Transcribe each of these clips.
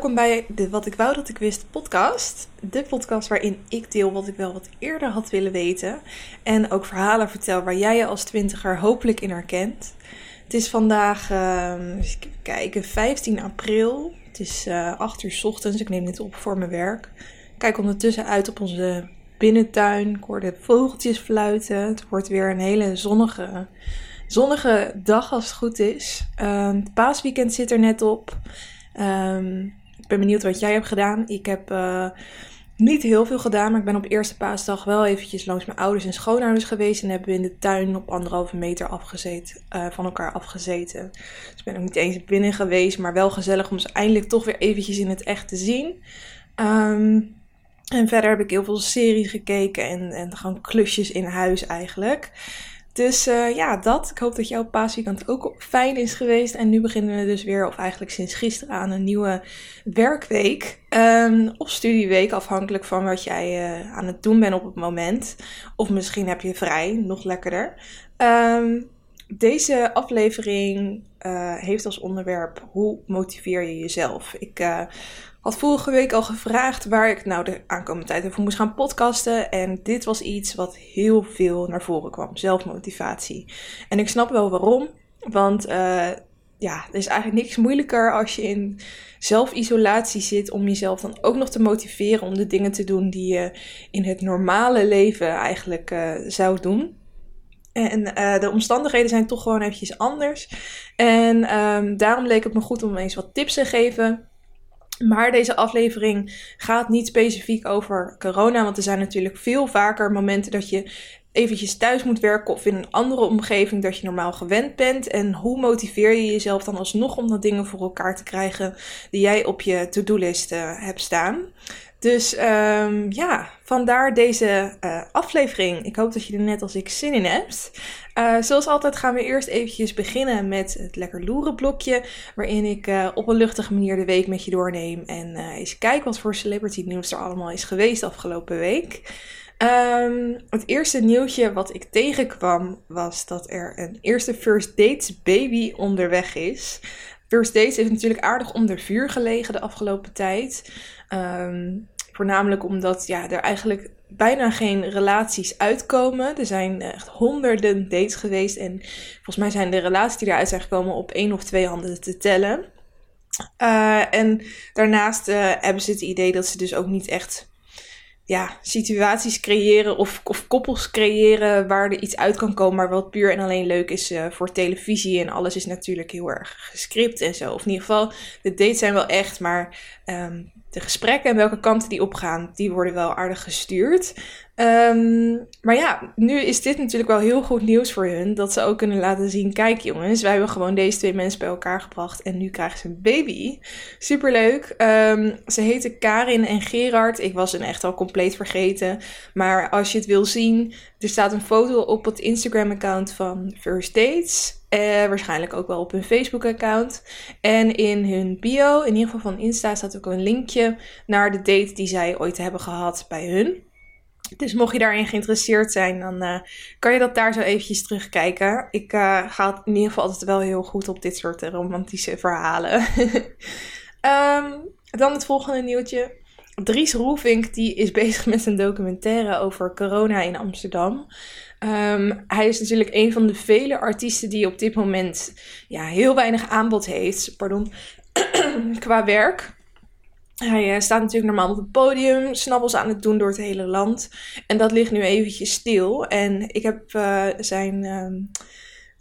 welkom bij de Wat ik wou dat ik wist podcast. De podcast waarin ik deel wat ik wel wat eerder had willen weten. En ook verhalen vertel waar jij je als twintiger hopelijk in herkent. Het is vandaag, even kijken, 15 april. Het is uh, 8 uur ochtends. Ik neem dit op voor mijn werk. Ik kijk ondertussen uit op onze binnentuin. Ik hoor de vogeltjes fluiten. Het wordt weer een hele zonnige, zonnige dag als het goed is. Uh, het paasweekend zit er net op. Um, ben benieuwd wat jij hebt gedaan. Ik heb uh, niet heel veel gedaan, maar ik ben op eerste paasdag wel eventjes langs mijn ouders en schoonouders geweest. En hebben we in de tuin op anderhalve meter afgezeten, uh, van elkaar afgezeten. Dus ik ben ook niet eens binnen geweest, maar wel gezellig om ze eindelijk toch weer eventjes in het echt te zien. Um, en verder heb ik heel veel series gekeken en, en gewoon klusjes in huis eigenlijk. Dus uh, ja, dat. Ik hoop dat jouw paasweekend ook fijn is geweest. En nu beginnen we dus weer, of eigenlijk sinds gisteren, aan een nieuwe werkweek. Um, of studieweek, afhankelijk van wat jij uh, aan het doen bent op het moment. Of misschien heb je vrij, nog lekkerder. Um, deze aflevering uh, heeft als onderwerp hoe motiveer je jezelf. Ik had vorige week al gevraagd waar ik nou de aankomende tijd over moest gaan podcasten. En dit was iets wat heel veel naar voren kwam: zelfmotivatie. En ik snap wel waarom. Want uh, ja, er is eigenlijk niks moeilijker als je in zelfisolatie zit om jezelf dan ook nog te motiveren om de dingen te doen die je in het normale leven eigenlijk uh, zou doen. En uh, de omstandigheden zijn toch gewoon eventjes anders. En um, daarom leek het me goed om eens wat tips te geven maar deze aflevering gaat niet specifiek over corona, want er zijn natuurlijk veel vaker momenten dat je eventjes thuis moet werken of in een andere omgeving dat je normaal gewend bent. En hoe motiveer je jezelf dan alsnog om dat dingen voor elkaar te krijgen die jij op je to-do-list uh, hebt staan. Dus um, ja, vandaar deze uh, aflevering. Ik hoop dat je er net als ik zin in hebt. Uh, zoals altijd gaan we eerst eventjes beginnen met het lekker loeren blokje. Waarin ik uh, op een luchtige manier de week met je doorneem. En eens kijk wat voor celebrity nieuws er allemaal is geweest afgelopen week. Um, het eerste nieuwtje wat ik tegenkwam was dat er een eerste first dates baby onderweg is. First Dates heeft natuurlijk aardig onder vuur gelegen de afgelopen tijd. Um, voornamelijk omdat ja, er eigenlijk bijna geen relaties uitkomen. Er zijn echt honderden dates geweest. En volgens mij zijn de relaties die eruit zijn gekomen op één of twee handen te tellen. Uh, en daarnaast uh, hebben ze het idee dat ze dus ook niet echt ja, situaties creëren of, of koppels creëren waar er iets uit kan komen, maar wat puur en alleen leuk is voor televisie. En alles is natuurlijk heel erg gescript en zo. Of in ieder geval, de dates zijn wel echt, maar um, de gesprekken en welke kanten die opgaan, die worden wel aardig gestuurd. Um, maar ja, nu is dit natuurlijk wel heel goed nieuws voor hun. Dat ze ook kunnen laten zien: kijk jongens, wij hebben gewoon deze twee mensen bij elkaar gebracht. En nu krijgen ze een baby. Superleuk. Um, ze heten Karin en Gerard. Ik was hen echt al compleet vergeten. Maar als je het wil zien, er staat een foto op het Instagram-account van First Dates. Uh, waarschijnlijk ook wel op hun Facebook-account. En in hun bio, in ieder geval van Insta, staat ook een linkje naar de date die zij ooit hebben gehad bij hun. Dus mocht je daarin geïnteresseerd zijn, dan uh, kan je dat daar zo eventjes terugkijken. Ik uh, ga in ieder geval altijd wel heel goed op dit soort romantische verhalen. um, dan het volgende nieuwtje. Dries Roelvink die is bezig met een documentaire over corona in Amsterdam. Um, hij is natuurlijk een van de vele artiesten die op dit moment ja, heel weinig aanbod heeft pardon, qua werk. Hij uh, staat natuurlijk normaal op het podium, snabbels aan het doen door het hele land. En dat ligt nu eventjes stil. En ik heb uh, zijn... Uh,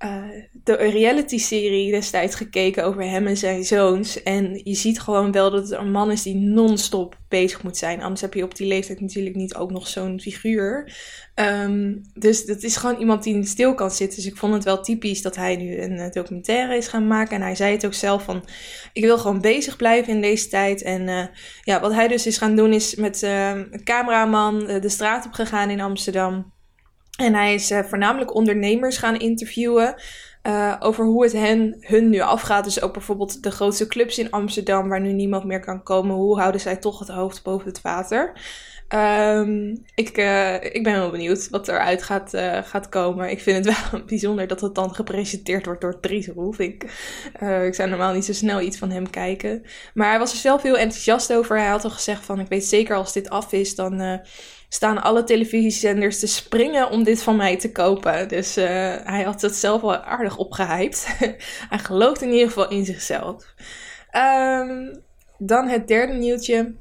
uh, de reality-serie destijds gekeken over hem en zijn zoons. En je ziet gewoon wel dat het een man is die non-stop bezig moet zijn. Anders heb je op die leeftijd natuurlijk niet ook nog zo'n figuur. Um, dus dat is gewoon iemand die stil kan zitten. Dus ik vond het wel typisch dat hij nu een uh, documentaire is gaan maken. En hij zei het ook zelf van, ik wil gewoon bezig blijven in deze tijd. En uh, ja, wat hij dus is gaan doen is met een cameraman de straat op gegaan in Amsterdam En hij is voornamelijk ondernemers gaan interviewen. over hoe het hen, hun nu afgaat. Dus ook bijvoorbeeld de grootste clubs in Amsterdam, waar nu niemand meer kan komen. Hoe houden zij toch het hoofd boven het water? Um, ik, uh, ik ben heel benieuwd wat eruit gaat, gaat komen. Ik vind het wel bijzonder dat het dan gepresenteerd wordt door Dries Roef. Ik, ik zou normaal niet zo snel iets van hem kijken. Maar hij was er zelf heel enthousiast over. Hij had al gezegd van, ik weet zeker als dit af is, dan staan alle televisiezenders te springen om dit van mij te kopen. Dus hij had het zelf wel aardig opgehyped. hij gelooft in ieder geval in zichzelf. Um, dan het derde nieuwtje.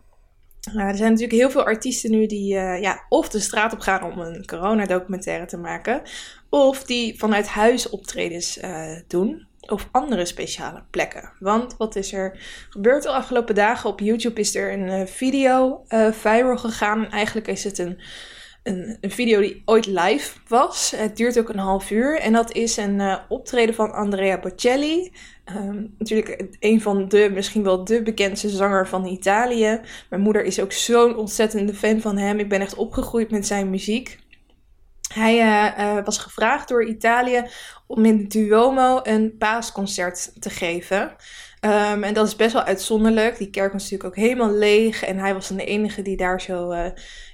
Nou, er zijn natuurlijk heel veel artiesten nu die uh, ja, of de straat op gaan om een coronadocumentaire te maken, of die vanuit huis optredens uh, doen. Of andere speciale plekken. Want wat is er gebeurd de afgelopen dagen? Op YouTube is er een uh, video viral gegaan. En eigenlijk is het een een, een, video die ooit live was. Het duurt ook een half uur. En dat is een uh, optreden van Andrea Bocelli. Um, natuurlijk een van de, misschien wel de bekendste zanger van Italië. Mijn moeder is ook zo'n ontzettende fan van hem. Ik ben echt opgegroeid met zijn muziek. Hij uh, uh, was gevraagd door Italië om in Duomo een paasconcert te geven. Um, en dat is best wel uitzonderlijk. Die kerk was natuurlijk ook helemaal leeg. En hij was dan de enige die daar zo uh,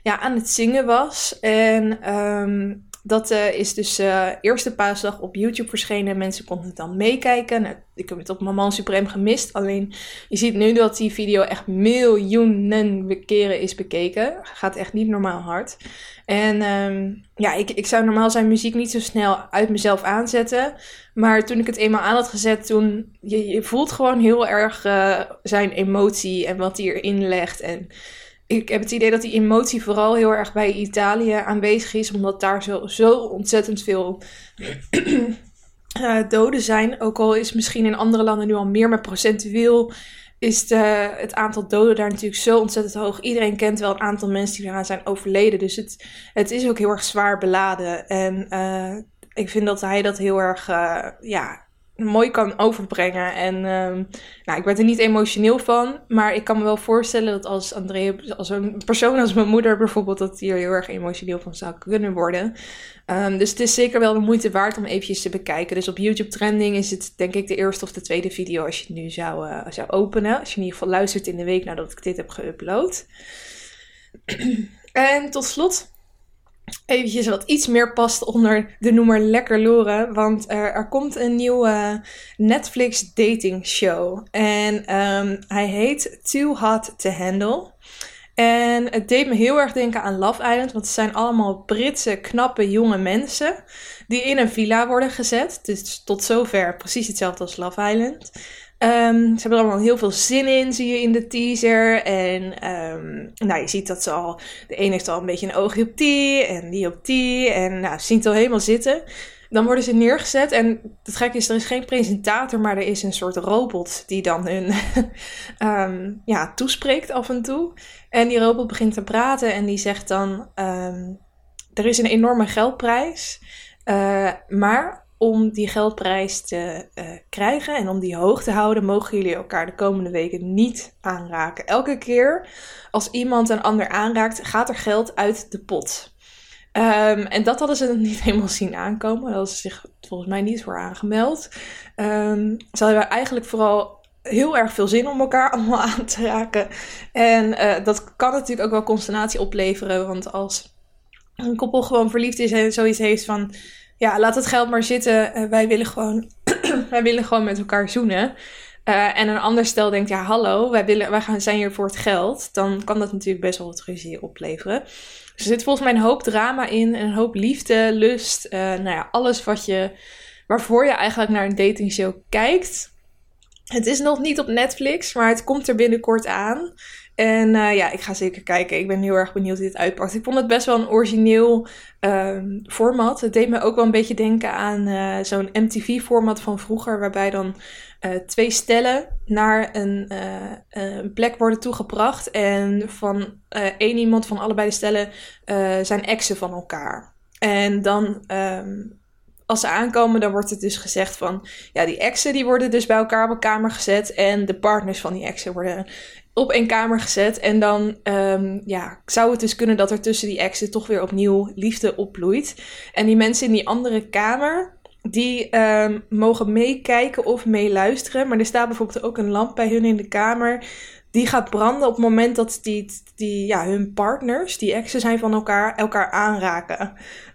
ja, aan het zingen was. En um, dat uh, is dus uh, eerste paasdag op YouTube verschenen. Mensen konden het dan meekijken. Nou, ik heb het op Maman Supreme gemist. Alleen je ziet nu dat die video echt miljoenen keren is bekeken. Gaat echt niet normaal hard. En um, ja, ik, ik zou normaal zijn muziek niet zo snel uit mezelf aanzetten. Maar toen ik het eenmaal aan had gezet, toen je, je voelt gewoon heel erg uh, zijn emotie en wat hij erin legt. En ik heb het idee dat die emotie vooral heel erg bij Italië aanwezig is, omdat daar zo, zo ontzettend veel uh, doden zijn. Ook al is misschien in andere landen nu al meer, maar procentueel is de, het aantal doden daar natuurlijk zo ontzettend hoog. Iedereen kent wel een aantal mensen die eraan zijn overleden. Dus het, het is ook heel erg zwaar beladen. En uh, ik vind dat hij dat heel erg uh, ja, mooi kan overbrengen. En um, nou, ik werd er niet emotioneel van. Maar ik kan me wel voorstellen dat als André, als een persoon als mijn moeder bijvoorbeeld, dat hier heel erg emotioneel van zou kunnen worden. Um, dus het is zeker wel de moeite waard om eventjes te bekijken. Dus op YouTube Trending is het denk ik de eerste of de tweede video als je het nu zou, uh, zou openen. Als je in ieder geval luistert in de week nadat ik dit heb geüpload. en tot slot eventjes wat iets meer past onder de noemer Lekker Loren. Want er, er komt een nieuwe Netflix dating show. En um, hij heet Too Hot to Handle. En het deed me heel erg denken aan Love Island. Want het zijn allemaal Britse, knappe, jonge mensen. Die in een villa worden gezet. Dus tot zover precies hetzelfde als Love Island. Um, ze hebben er allemaal heel veel zin in, zie je in de teaser. En um, nou, je ziet dat ze al. De ene heeft al een beetje een oogje op die. En die op die. En nou, ze zien het al helemaal zitten. Dan worden ze neergezet. En het gekke is, er is geen presentator, maar er is een soort robot die dan hun um, ja, toespreekt af en toe. En die robot begint te praten en die zegt dan: Er is een enorme geldprijs. Uh, maar om die geldprijs te uh, krijgen en om die hoog te houden, mogen jullie elkaar de komende weken niet aanraken. Elke keer als iemand een ander aanraakt, gaat er geld uit de pot. Um, en dat hadden ze niet helemaal zien aankomen. Dat hadden ze zich volgens mij niet voor aangemeld. Um, ze hadden eigenlijk vooral heel erg veel zin om elkaar allemaal aan te raken. En uh, dat kan natuurlijk ook wel consternatie opleveren. Want als een koppel gewoon verliefd is en zoiets heeft van ja, laat het geld maar zitten. Uh, wij, willen gewoon, wij willen gewoon met elkaar zoenen. Uh, en een ander stel denkt, ja hallo, wij, willen, wij gaan, zijn hier voor het geld. Dan kan dat natuurlijk best wel wat ruzie opleveren. Dus er zit volgens mij een hoop drama in. Een hoop liefde, lust. Uh, nou ja, alles wat je, waarvoor je eigenlijk naar een datingshow kijkt. Het is nog niet op Netflix, maar het komt er binnenkort aan. En uh, ja, ik ga zeker kijken. Ik ben heel erg benieuwd hoe dit uitpakt. Ik vond het best wel een origineel um, format. Het deed me ook wel een beetje denken aan uh, zo'n MTV-format van vroeger, waarbij dan uh, twee stellen naar een, een, plek worden toegebracht. En van één iemand van allebei de stellen zijn exen van elkaar. En dan um, als ze aankomen, dan wordt het dus gezegd van... Ja, die exen die worden dus bij elkaar op een kamer gezet. En de partners van die exen worden op één kamer gezet. En dan um, ja, zou het dus kunnen dat er tussen die exen toch weer opnieuw liefde opbloeit. En die mensen in die andere kamer, die um, mogen meekijken of meeluisteren. Maar er staat bijvoorbeeld ook een lamp bij hun in de kamer. Die gaat branden op het moment dat die, die, ja, hun partners, die exen zijn van elkaar, elkaar aanraken.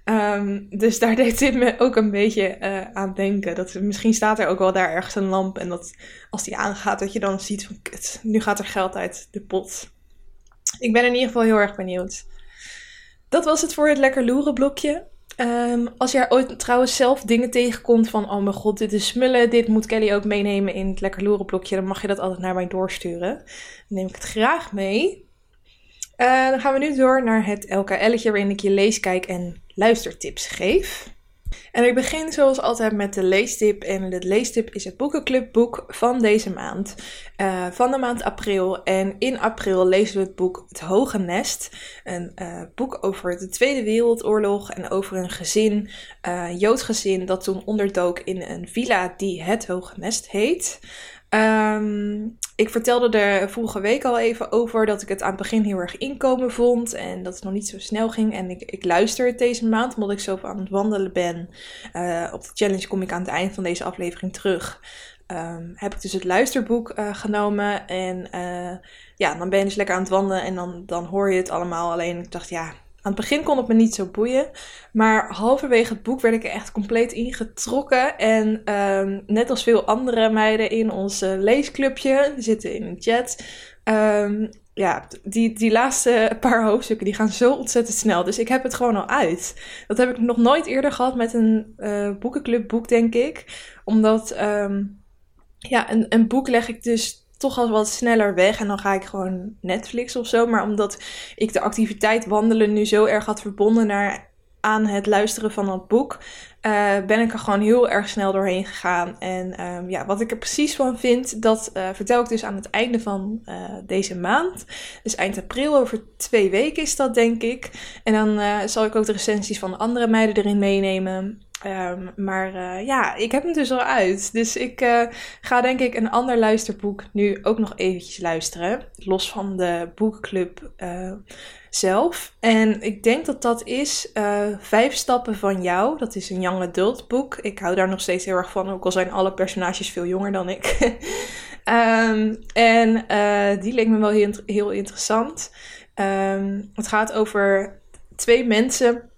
Um, dus daar deed dit me ook een beetje uh, aan denken. Dat, misschien staat er ook wel daar ergens een lamp. En dat als die aangaat, dat je dan ziet van nu gaat er geld uit de pot. Ik ben in ieder geval heel erg benieuwd. Dat was het voor het lekker loeren blokje. Um, als jij ooit trouwens zelf dingen tegenkomt van, oh mijn god, dit is smullen, dit moet Kelly ook meenemen in het lekker loeren blokje, dan mag je dat altijd naar mij doorsturen. Dan neem ik het graag mee. Uh, dan gaan we nu door naar het LKL'tje waarin ik je lees, kijk en luistertips geef. En ik begin zoals altijd met de leestip. En de leestip is het boekenclubboek van deze maand. Uh, van de maand april. En in april lezen we het boek Het Hoge Nest. Een uh, boek over de Tweede Wereldoorlog en over een gezin, uh, Joods gezin, dat toen onderdook in een villa die Het Hoge Nest heet. Um, ik vertelde er vorige week al even over dat ik het aan het begin heel erg inkomen vond en dat het nog niet zo snel ging. En ik, ik luister het deze maand omdat ik zo aan het wandelen ben. Uh, op de challenge kom ik aan het eind van deze aflevering terug. Um, heb ik dus het luisterboek uh, genomen en uh, ja, dan ben je dus lekker aan het wandelen en dan, dan hoor je het allemaal. Alleen ik dacht, ja, aan het begin kon het me niet zo boeien. Maar halverwege het boek werd ik er echt compleet ingetrokken. En um, net als veel andere meiden in ons leesclubje, die zitten in een chat. Um, ja, die, die laatste paar hoofdstukken die gaan zo ontzettend snel. Dus ik heb het gewoon al uit. Dat heb ik nog nooit eerder gehad met een uh, boekenclubboek, denk ik. Omdat um, ja, een, een boek leg ik dus toch al wat sneller weg en dan ga ik gewoon Netflix of zo. Maar omdat ik de activiteit wandelen nu zo erg had verbonden naar, aan het luisteren van dat boek, uh, ben ik er gewoon heel erg snel doorheen gegaan. En um, ja, wat ik er precies van vind, dat uh, vertel ik dus aan het einde van uh, deze maand. Dus eind april, over twee weken is dat denk ik. En dan zal ik ook de recensies van de andere meiden erin meenemen. Um, maar uh, ja, ik heb hem dus al uit. Dus ik uh, ga denk ik een ander luisterboek nu ook nog eventjes luisteren. Los van de boekclub uh, zelf. En ik denk dat dat is Vijf Stappen van Jou. Dat is een young adult boek. Ik hou daar nog steeds heel erg van. Ook al zijn alle personages veel jonger dan ik. um, en die leek me wel heel, heel interessant. Um, het gaat over twee mensen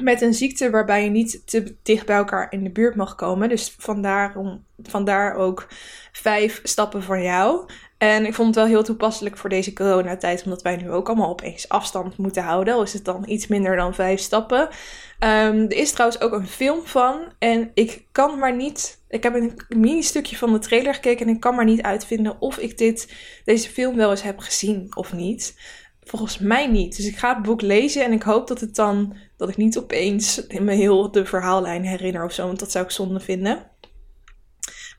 met een ziekte waarbij je niet te dicht bij elkaar in de buurt mag komen. Dus vandaar, vandaar ook vijf stappen voor jou. En ik vond het wel heel toepasselijk voor deze coronatijd, omdat wij nu ook allemaal opeens afstand moeten houden. Al is het dan iets minder dan vijf stappen. Um, er is trouwens ook een film van. En ik kan maar niet. Ik heb een mini stukje van de trailer gekeken en ik kan maar niet uitvinden of ik dit, deze film wel eens heb gezien of niet. Volgens mij niet. Dus ik ga het boek lezen en ik hoop dat het dan dat ik niet opeens me heel de verhaallijn herinner of zo, want dat zou ik zonde vinden.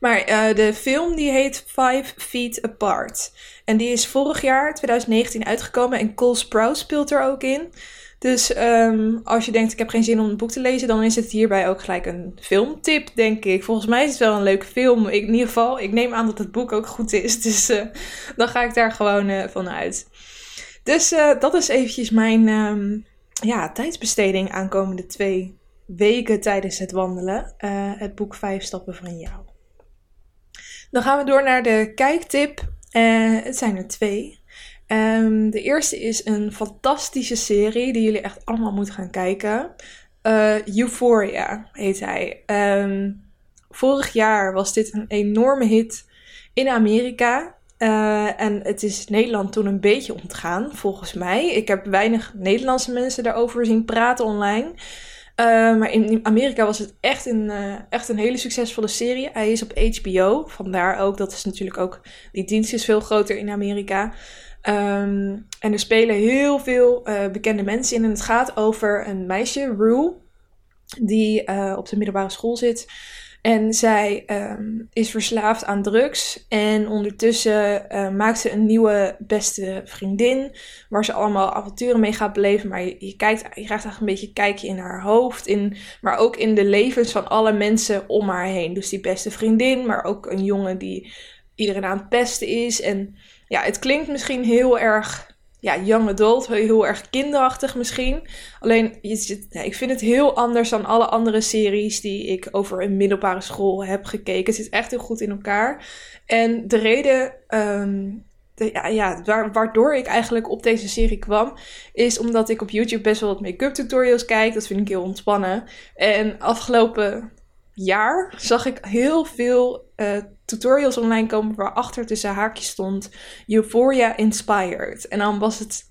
Maar uh, de film die heet Five Feet Apart. En die is vorig jaar, 2019, uitgekomen. En Cole Sprouse speelt er ook in. Dus um, als je denkt, ik heb geen zin om een boek te lezen, dan is het hierbij ook gelijk een filmtip, denk ik. Volgens mij is het wel een leuke film. In ieder geval, ik neem aan dat het boek ook goed is. Dus uh, dan ga ik daar gewoon uh, van uit. Dus uh, dat is eventjes mijn um, ja, tijdsbesteding aankomende twee weken tijdens het wandelen. Uh, het boek Vijf Stappen van Jou. Dan gaan we door naar de kijktip. Uh, het zijn er twee. Um, de eerste is een fantastische serie die jullie echt allemaal moeten gaan kijken. Euphoria heet hij. Um, vorig jaar was dit een enorme hit in Amerika. Uh, en het is Nederland toen een beetje ontgaan, volgens mij. Ik heb weinig Nederlandse mensen daarover zien praten online. Uh, maar in Amerika was het echt een, uh, echt een hele succesvolle serie. Hij is op HBO, vandaar ook. Dat is natuurlijk ook. Die dienst is veel groter in Amerika. Um, en er spelen heel veel bekende mensen in. En het gaat over een meisje, Rue, die op de middelbare school zit. En zij um, is verslaafd aan drugs. En ondertussen uh, maakt ze een nieuwe beste vriendin. Waar ze allemaal avonturen mee gaat beleven. Maar je, kijkt, je krijgt eigenlijk een beetje kijkje in haar hoofd. In, maar ook in de levens van alle mensen om haar heen. Dus die beste vriendin. Maar ook een jongen die iedereen aan het pesten is. En ja, het klinkt misschien heel erg ja, young adult, heel erg kinderachtig misschien. Alleen, ja, ik vind het heel anders dan alle andere series die ik over een middelbare school heb gekeken. Het zit echt heel goed in elkaar. En de reden ehm, de, ja, ja, waardoor ik eigenlijk op deze serie kwam, is omdat ik op YouTube best wel wat make-up tutorials kijk. Dat vind ik heel ontspannen. En afgelopen jaar zag ik heel veel uh, tutorials online komen waarachter tussen haakjes stond Euphoria Inspired. En dan was het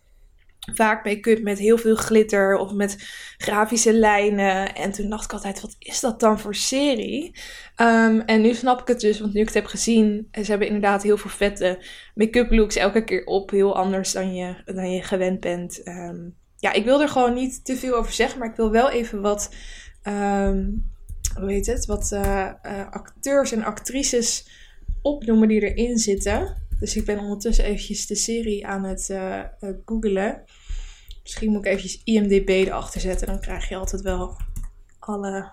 vaak make-up met heel veel glitter of met grafische lijnen. En toen dacht ik altijd, wat is dat dan voor serie? Um, en nu snap ik het dus, want nu ik het heb gezien, ze hebben inderdaad heel veel vette make-up looks elke keer op. Heel anders dan je, dan je gewend bent. Um, ja, ik wil er gewoon niet te veel over zeggen, maar ik wil wel even wat... Um, hoe heet het, wat uh, uh, acteurs en actrices opnoemen die erin zitten. Dus ik ben ondertussen eventjes de serie aan het uh, googelen. Misschien moet ik eventjes IMDB erachter zetten. Dan krijg je altijd wel alle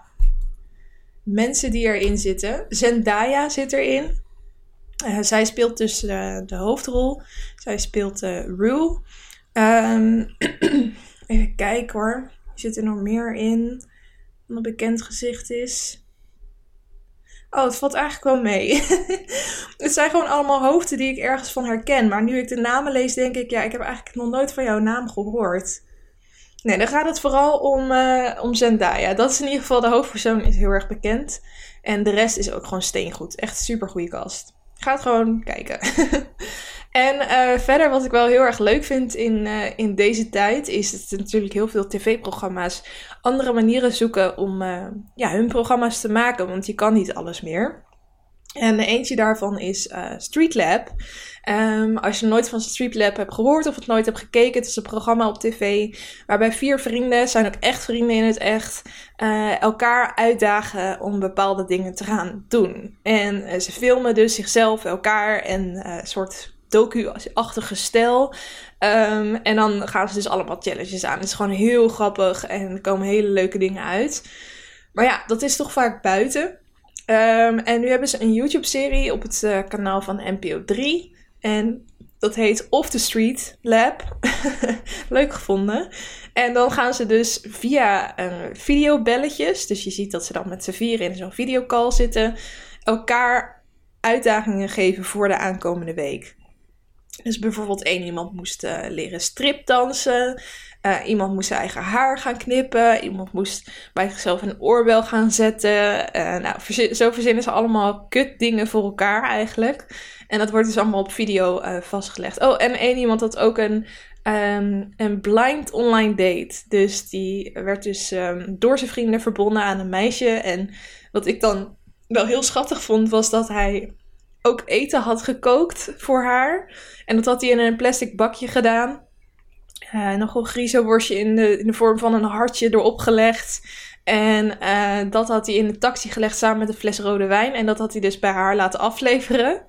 mensen die erin zitten. Zendaya zit erin. zij speelt dus de hoofdrol. Zij speelt Rue. Um, even kijken hoor. Zit er nog meer in? Een bekend gezicht is. Oh, het valt eigenlijk wel mee. het zijn gewoon allemaal hoofden die ik ergens van herken. Maar nu ik de namen lees, denk ik, ja, ik heb eigenlijk nog nooit van jouw naam gehoord. Nee, dan gaat het vooral om, uh, om Zendaya. Dat is in ieder geval de hoofdpersoon, is heel erg bekend. En de rest is ook gewoon steengoed. Echt super goede cast. Ga het gewoon kijken. En uh, verder, wat ik wel heel erg leuk vind in, uh, in deze tijd, is dat natuurlijk heel veel tv-programma's andere manieren zoeken om uh, ja, hun programma's te maken, want je kan niet alles meer. En eentje daarvan is Streetlab. Um, als je nooit van Streetlab hebt gehoord of het nooit hebt gekeken, het is een programma op tv waarbij vier vrienden, zijn ook echt vrienden in het echt, elkaar uitdagen om bepaalde dingen te gaan doen. En ze filmen dus zichzelf, elkaar en een soort docu-achtige stijl. Um, en dan gaan ze dus allemaal challenges aan. Het is gewoon heel grappig en er komen hele leuke dingen uit. Maar ja, dat is toch vaak buiten. Um, en nu hebben ze een YouTube-serie op het uh, kanaal van NPO 3. En dat heet Off the Street Lab. Leuk gevonden. En dan gaan ze dus via uh, videobelletjes. Dus je ziet dat ze dan met z'n vieren in zo'n videocall zitten. Elkaar uitdagingen geven voor de aankomende week. Dus bijvoorbeeld één iemand moest uh, leren stripdansen. Uh, iemand moest zijn eigen haar gaan knippen. Iemand moest bij zichzelf een oorbel gaan zetten. Uh, nou, zo verzinnen ze allemaal kut dingen voor elkaar eigenlijk. En dat wordt dus allemaal op video vastgelegd. Oh, en één iemand had ook een, um, een blind online date. Dus die werd dus um, door zijn vrienden verbonden aan een meisje. En wat ik dan wel heel schattig vond, was dat hij ook eten had gekookt voor haar. En dat had hij in een plastic bakje gedaan. Uh, nog een griezelworstje in de, in de vorm van een hartje erop gelegd. En uh, dat had hij in de taxi gelegd samen met een fles rode wijn. En dat had hij dus bij haar laten afleveren.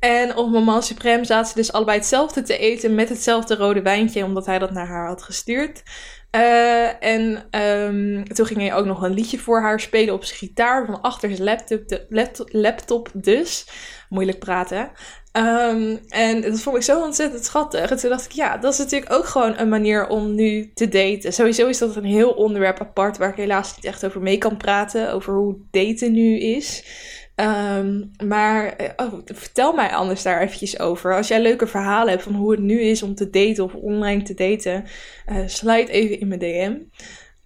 En op Moment Supreme zaten ze dus allebei hetzelfde te eten met hetzelfde rode wijntje, omdat hij dat naar haar had gestuurd. Uh, en um, toen ging hij ook nog een liedje voor haar spelen op zijn gitaar van achter zijn laptop, de, laptop dus. Moeilijk praten. Um, en dat vond ik zo ontzettend schattig. En toen dacht ik, ja, dat is natuurlijk ook gewoon een manier om nu te daten. Sowieso is dat een heel onderwerp apart waar ik helaas niet echt over mee kan praten. Over hoe daten nu is. Um, maar eh, oh, vertel mij anders daar eventjes over. Als jij leuke verhalen hebt van hoe het nu is om te daten of online te daten, uh, sluit even in mijn DM.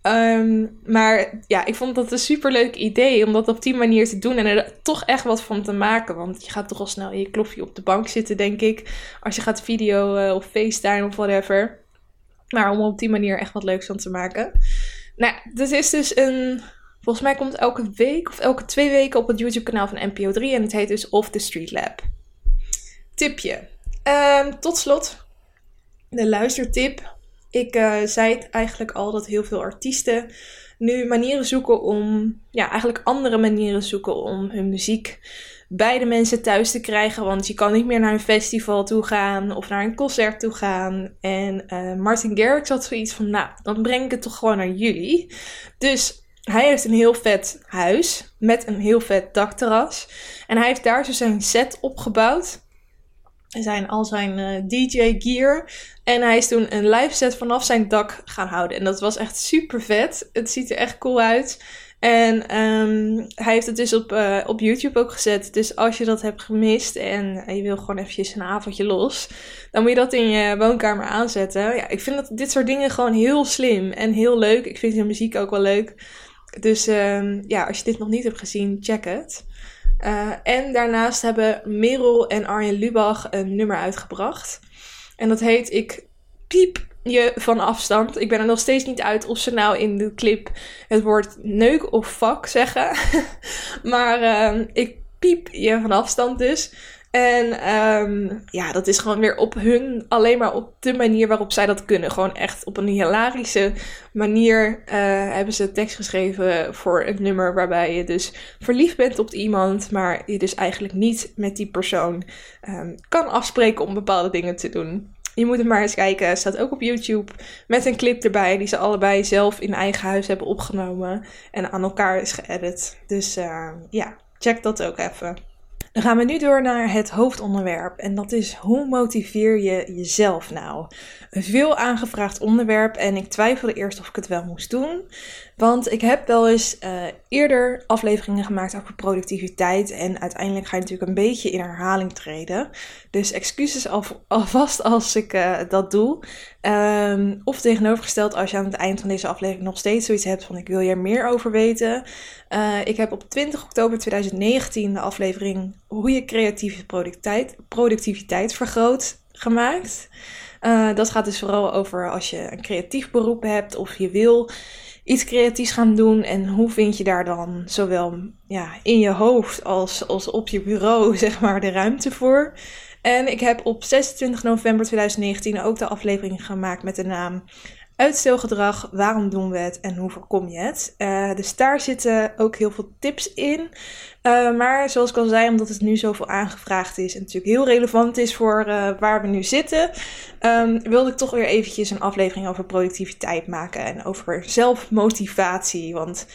Um, maar ja, ik vond dat een superleuk idee om dat op die manier te doen en er toch echt wat van te maken. Want je gaat toch al snel in je klofje op de bank zitten, denk ik. Als je gaat video uh, of FaceTime of whatever. Maar om op die manier echt wat leuks van te maken. Nou, dit is dus een. Volgens mij komt elke week of elke twee weken op het YouTube-kanaal van NPO 3. En het heet dus Off the Street Lab. Tipje. Um, tot slot, de luistertip ik uh, zei het eigenlijk al dat heel veel artiesten nu manieren zoeken om, ja, eigenlijk andere manieren zoeken om hun muziek bij de mensen thuis te krijgen. Want je kan niet meer naar een festival toe gaan of naar een concert toe gaan. En uh, Martin Garrix had zoiets van, nou, dan breng ik het toch gewoon naar jullie. Dus hij heeft een heel vet huis met een heel vet dakterras. En hij heeft daar zo zijn set opgebouwd. zijn al zijn eh, DJ gear. En hij is toen een live set vanaf zijn dak gaan houden. En dat was echt super vet. Het ziet er echt cool uit. En um, hij heeft het dus op, uh, op YouTube ook gezet. Dus als je dat hebt gemist en je wil gewoon eventjes een avondje los, dan moet je dat in je woonkamer aanzetten. Ja, ik vind dat dit soort dingen gewoon heel slim en heel leuk. Ik vind zijn muziek ook wel leuk. Dus um, ja, als je dit nog niet hebt gezien, check het. Uh, en daarnaast hebben Merel en Arjen Lubach een nummer uitgebracht. En dat heet Ik piep je van afstand. Ik ben er nog steeds niet uit of ze nou in de clip het woord neuk of fuck zeggen. maar uh, ik piep je van afstand dus. En um, ja, dat is gewoon weer op hun, alleen maar op de manier waarop zij dat kunnen. Gewoon echt op een hilarische manier uh, hebben ze tekst geschreven voor een nummer waarbij je dus verliefd bent op iemand, maar je dus eigenlijk niet met die persoon um, kan afspreken om bepaalde dingen te doen. Je moet het maar eens kijken. Het staat ook op YouTube met een clip erbij die ze allebei zelf in eigen huis hebben opgenomen en aan elkaar is geëdit. Dus uh, ja, check dat ook even. Dan gaan we nu door naar het hoofdonderwerp. En dat is hoe motiveer je jezelf nou? Een veel aangevraagd onderwerp en ik twijfelde eerst of ik het wel moest doen. Want ik heb wel eens uh, eerder afleveringen gemaakt over productiviteit. En uiteindelijk ga je natuurlijk een beetje in herhaling treden. Dus excuses alvast als ik uh, dat doe. Um, of tegenovergesteld als je aan het eind van deze aflevering nog steeds zoiets hebt van ik wil hier meer over weten. Uh, ik heb op 20 oktober 2019 de aflevering hoe je creatieve productiviteit, vergroot gemaakt. Dat gaat dus vooral over als je een creatief beroep hebt of je wil iets creatiefs gaan doen. En hoe vind je daar dan zowel ja, in je hoofd als, als op je bureau zeg maar, de ruimte voor. En ik heb op 26 november 2019 ook de aflevering gemaakt met de naam Uitstelgedrag, waarom doen we het en hoe voorkom je het? Uh, dus daar zitten ook heel veel tips in. Uh, maar zoals ik al zei, omdat het nu zoveel aangevraagd is en natuurlijk heel relevant is voor uh, waar we nu zitten, um, wilde ik toch weer eventjes een aflevering over productiviteit maken en over zelfmotivatie. Want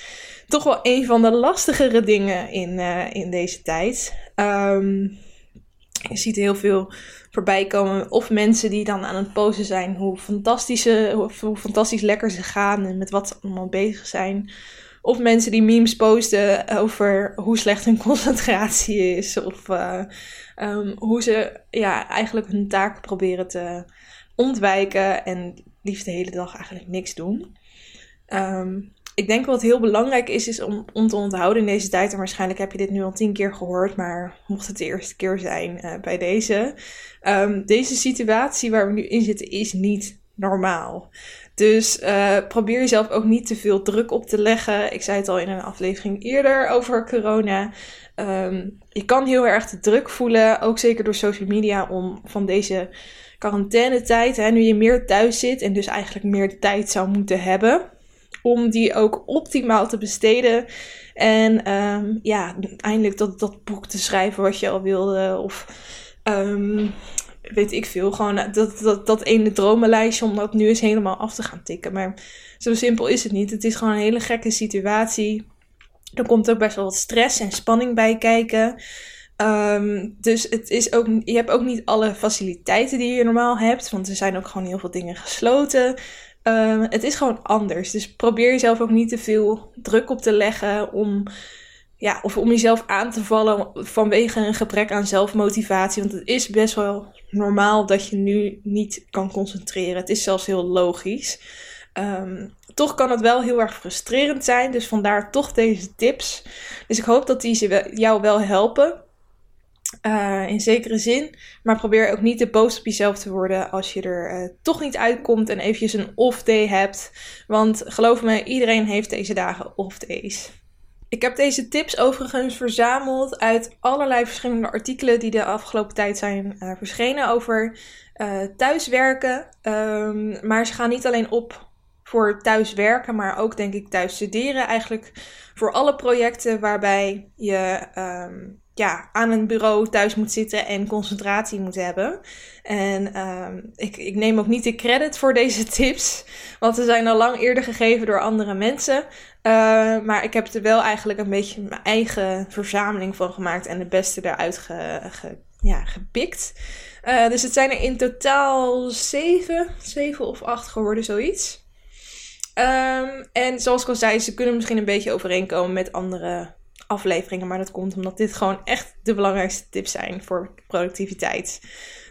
toch wel een van de lastigere dingen in, in deze tijd. Um, je ziet heel veel voorbij komen. Of mensen die dan aan het posten zijn hoe, fantastische, hoe fantastisch lekker ze gaan en met wat ze allemaal bezig zijn. Of mensen die memes posten over hoe slecht hun concentratie is. Of uh, um, hoe ze ja, eigenlijk hun taak proberen te ontwijken en liefst de hele dag eigenlijk niks doen. Um, ik denk wat heel belangrijk is, is om, om te onthouden in deze tijd. En waarschijnlijk heb je dit nu al tien keer gehoord, maar mocht het de eerste keer zijn uh, bij deze. Um, deze situatie waar we nu in zitten is niet normaal. Dus uh, probeer jezelf ook niet te veel druk op te leggen. Ik zei het al in een aflevering eerder over corona. Um, je kan heel erg de druk voelen, ook zeker door social media, om van deze quarantainetijd, hè, nu je meer thuis zit en dus eigenlijk meer tijd zou moeten hebben om die ook optimaal te besteden. En um, ja, eindelijk dat, dat boek te schrijven wat je al wilde. Of um, weet ik veel. Gewoon dat, dat, dat ene dromenlijstje om dat nu eens helemaal af te gaan tikken. Maar zo simpel is het niet. Het is gewoon een hele gekke situatie. Er komt ook best wel wat stress en spanning bij kijken. Um, dus het is ook, je hebt ook niet alle faciliteiten die je normaal hebt. Want er zijn ook gewoon heel veel dingen gesloten. Um, het is gewoon anders. Dus probeer jezelf ook niet te veel druk op te leggen om, ja, of om jezelf aan te vallen vanwege een gebrek aan zelfmotivatie. Want het is best wel normaal dat je nu niet kan concentreren. Het is zelfs heel logisch. Um, toch kan het wel heel erg frustrerend zijn. Dus vandaar toch deze tips. Dus ik hoop dat die jou wel helpen. Uh, in zekere zin. Maar probeer ook niet te boos op jezelf te worden als je er uh, toch niet uitkomt en eventjes een off day hebt. Want geloof me, iedereen heeft deze dagen off days. Ik heb deze tips overigens verzameld uit allerlei verschillende artikelen die de afgelopen tijd zijn uh, verschenen over thuiswerken. Um, maar ze gaan niet alleen op voor thuiswerken, maar ook denk ik thuis studeren. Eigenlijk voor alle projecten waarbij je um, ja, aan een bureau thuis moet zitten en concentratie moet hebben. En um, ik, ik neem ook niet de credit voor deze tips, want ze zijn al lang eerder gegeven door andere mensen. Uh, maar ik heb er wel eigenlijk een beetje mijn eigen verzameling van gemaakt en de beste eruit ja, gepikt. Uh, dus het zijn er in totaal zeven, zeven of acht geworden, zoiets. Um, en zoals ik al zei, ze kunnen misschien een beetje overeenkomen met andere afleveringen. Maar dat komt omdat dit gewoon echt de belangrijkste tips zijn voor productiviteit.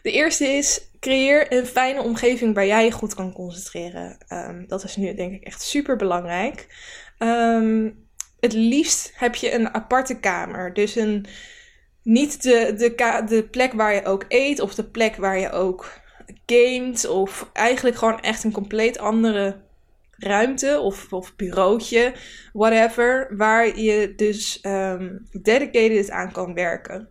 De eerste is: creëer een fijne omgeving waar jij je goed kan concentreren. Um, dat is nu denk ik echt super belangrijk. Um, het liefst heb je een aparte kamer. Dus een, niet de, de, de plek waar je ook eet of de plek waar je ook gamet. Of eigenlijk gewoon echt een compleet andere ruimte of, of bureautje, whatever, waar je dus um, dedicated aan kan werken.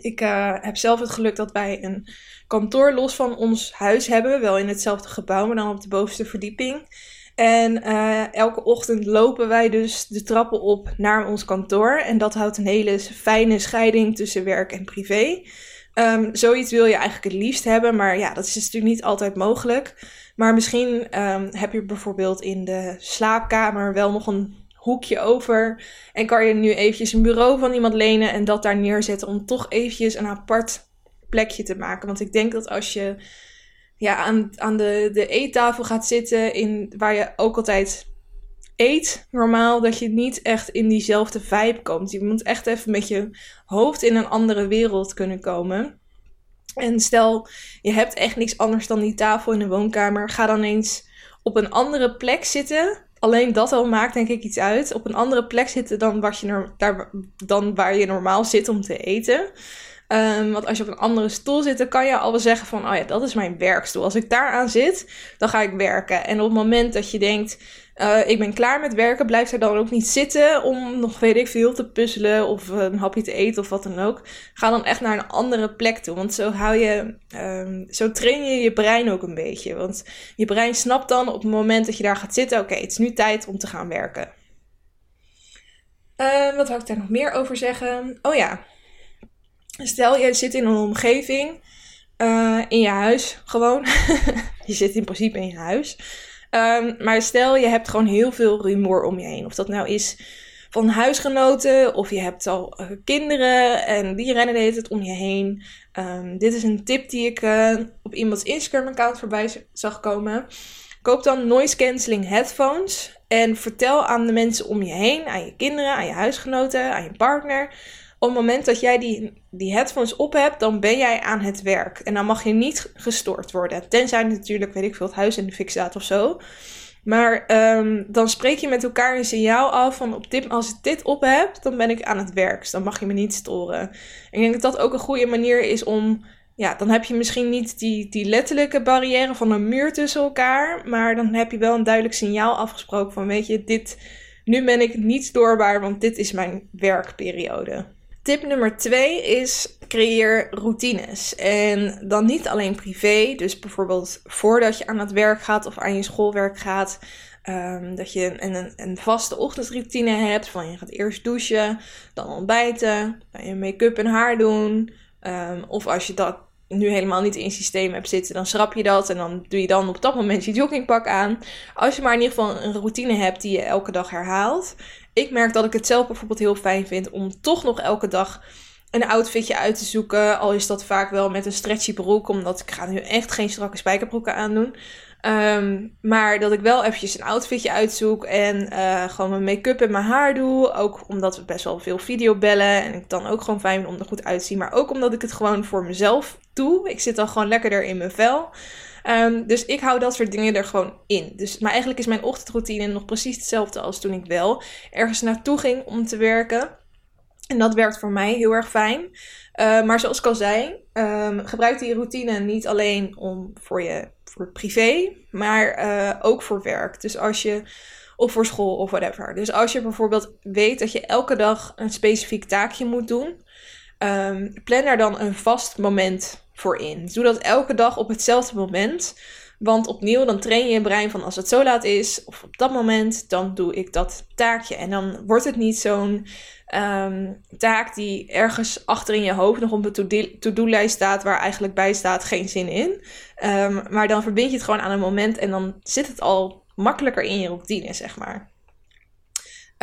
Ik uh, heb zelf het geluk dat wij een kantoor los van ons huis hebben, wel in hetzelfde gebouw, maar dan op de bovenste verdieping. En uh, elke ochtend lopen wij dus de trappen op naar ons kantoor. En dat houdt een hele fijne scheiding tussen werk en privé. Um, zoiets wil je eigenlijk het liefst hebben, maar ja, dat is natuurlijk niet altijd mogelijk. Maar misschien um, heb je bijvoorbeeld in de slaapkamer wel nog een hoekje over. En kan je nu eventjes een bureau van iemand lenen en dat daar neerzetten om toch eventjes een apart plekje te maken. Want ik denk dat als je ja, aan, aan de, de eettafel gaat zitten, in, waar je ook altijd eet normaal, dat je niet echt in diezelfde vibe komt. Je moet echt even met je hoofd in een andere wereld kunnen komen. En stel, je hebt echt niks anders dan die tafel in de woonkamer. Ga dan eens op een andere plek zitten. Alleen dat al maakt denk ik iets uit. Op een andere plek zitten dan, je daar, dan waar je normaal zit om te eten. Um, want als je op een andere stoel zit, dan kan je al wel zeggen van, oh ja, dat is mijn werkstoel. Als ik daar aan zit, dan ga ik werken. En op het moment dat je denkt, uh, ik ben klaar met werken, blijf er dan ook niet zitten om nog, weet ik veel, te puzzelen of een hapje te eten of wat dan ook. Ga dan echt naar een andere plek toe. Want zo hou je, um, zo train je je brein ook een beetje. Want je brein snapt dan op het moment dat je daar gaat zitten, oké, het is nu tijd om te gaan werken. Uh, wat wil ik daar nog meer over zeggen? Oh ja, Stel, je zit in een omgeving, in je huis gewoon. je zit in principe in je huis. Um, maar stel, je hebt gewoon heel veel rumoer om je heen. Of dat nou is van huisgenoten, of je hebt al uh, kinderen en die rennen de hele om je heen. Um, dit is een tip die ik uh, op iemands Instagram-account voorbij zag komen. Koop dan noise cancelling headphones en vertel aan de mensen om je heen, aan je kinderen, aan je huisgenoten, aan je partner op het moment dat jij die, die headphones op hebt, dan ben jij aan het werk. En dan mag je niet gestoord worden. Tenzij natuurlijk, weet ik veel, het huis in de fik staat of zo. Maar um, dan spreek je met elkaar een signaal af van op dit, als ik dit op heb, dan ben ik aan het werk. Dus dan mag je me niet storen. ik denk dat dat ook een goede manier is om. Ja, dan heb je misschien niet die, die letterlijke barrière van een muur tussen elkaar. Maar dan heb je wel een duidelijk signaal afgesproken van weet je, dit, nu ben ik niet stoorbaar, want dit is mijn werkperiode. Tip nummer twee is creëer routines. En dan niet alleen privé, dus bijvoorbeeld voordat je aan het werk gaat of aan je schoolwerk gaat. Um, dat je een, een, vaste ochtendroutine hebt. Van je gaat eerst douchen, dan ontbijten, dan je make-up en haar doen. Um, of als je dat nu helemaal niet in systeem hebt zitten, dan schrap je dat en dan doe je dan op dat moment je joggingpak aan. Als je maar in ieder geval een routine hebt die je elke dag herhaalt. Ik merk dat ik het zelf bijvoorbeeld heel fijn vind om toch nog elke dag een outfitje uit te zoeken. Al is dat vaak wel met een stretchy broek, omdat ik ga nu echt geen strakke spijkerbroeken aandoen. Um, maar dat ik wel eventjes een outfitje uitzoek en uh, gewoon mijn make-up en mijn haar doe. Ook omdat we best wel veel video bellen en ik dan ook gewoon fijn om er goed uit te zien. Maar ook omdat ik het gewoon voor mezelf doe. Ik zit dan gewoon lekkerder in mijn vel. Um, dus ik hou dat soort dingen er gewoon in. Dus, maar eigenlijk is mijn ochtendroutine nog precies hetzelfde als toen ik wel ergens naartoe ging om te werken. En dat werkt voor mij heel erg fijn. Uh, maar zoals ik al zei, um, gebruik die routine niet alleen om voor je voor privé, maar uh, ook voor werk. Dus als je of voor school of whatever. Dus als je bijvoorbeeld weet dat je elke dag een specifiek taakje moet doen, um, plan daar dan een vast moment voor in. Doe dat elke dag op hetzelfde moment. Want opnieuw, dan train je je brein van als het zo laat is, of op dat moment, dan doe ik dat taakje. En dan wordt het niet zo'n um, taak die ergens achter in je hoofd nog op een to-do-lijst staat, waar eigenlijk bij staat geen zin in. Um, maar dan verbind je het gewoon aan een moment en dan zit het al makkelijker in je routine, zeg maar.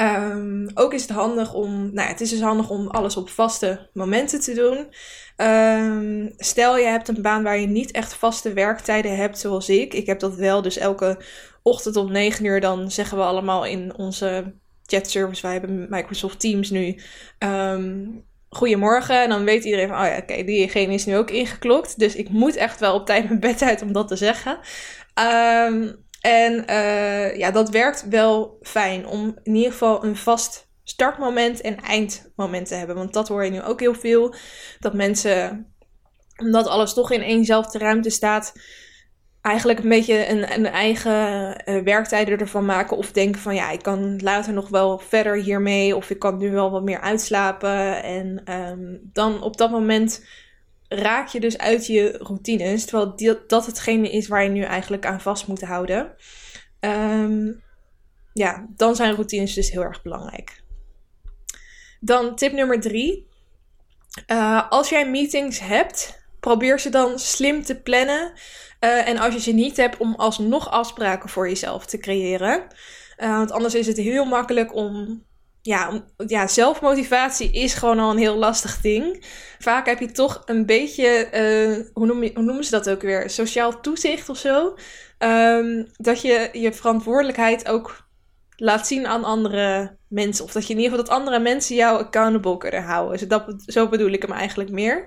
Ehm, ook is het handig om, nou ja, het is dus handig om alles op vaste momenten te doen. Ehm, stel je hebt een baan waar je niet echt vaste werktijden hebt, zoals ik. Ik heb dat wel, dus elke ochtend om 9 uur dan zeggen we allemaal in onze chatservice, wij hebben Microsoft Teams nu, um, goedemorgen. En dan weet iedereen van, oh ja, oké, diegene is nu ook ingeklokt. Dus ik moet echt wel op tijd mijn bed uit om dat te zeggen. En uh, ja, dat werkt wel fijn om in ieder geval een vast startmoment en eindmoment te hebben. Want dat hoor je nu ook heel veel. Dat mensen, omdat alles toch in éénzelfde ruimte staat, eigenlijk een beetje een, een eigen uh, ervan maken. Of denken van ja, ik kan later nog wel verder hiermee. Of ik kan nu wel wat meer uitslapen. En um, dan op dat moment raak je dus uit je routines. Terwijl dat hetgene is waar je nu eigenlijk aan vast moet houden. Um, ja, dan zijn routines dus heel erg belangrijk. Dan tip nummer drie. Uh, als jij meetings hebt, probeer ze dan slim te plannen. Uh, en als je ze niet hebt, om alsnog afspraken voor jezelf te creëren. Uh, want anders is het heel makkelijk om. Ja, ja, zelfmotivatie is gewoon al een heel lastig ding. Vaak heb je toch een beetje. hoe, noem je, noemen ze dat ook weer? Sociaal toezicht of zo. Um, dat je je verantwoordelijkheid ook laat zien aan andere mensen. Of dat je in ieder geval dat andere mensen jou accountable kunnen houden. Dus dat, zo bedoel ik hem eigenlijk meer.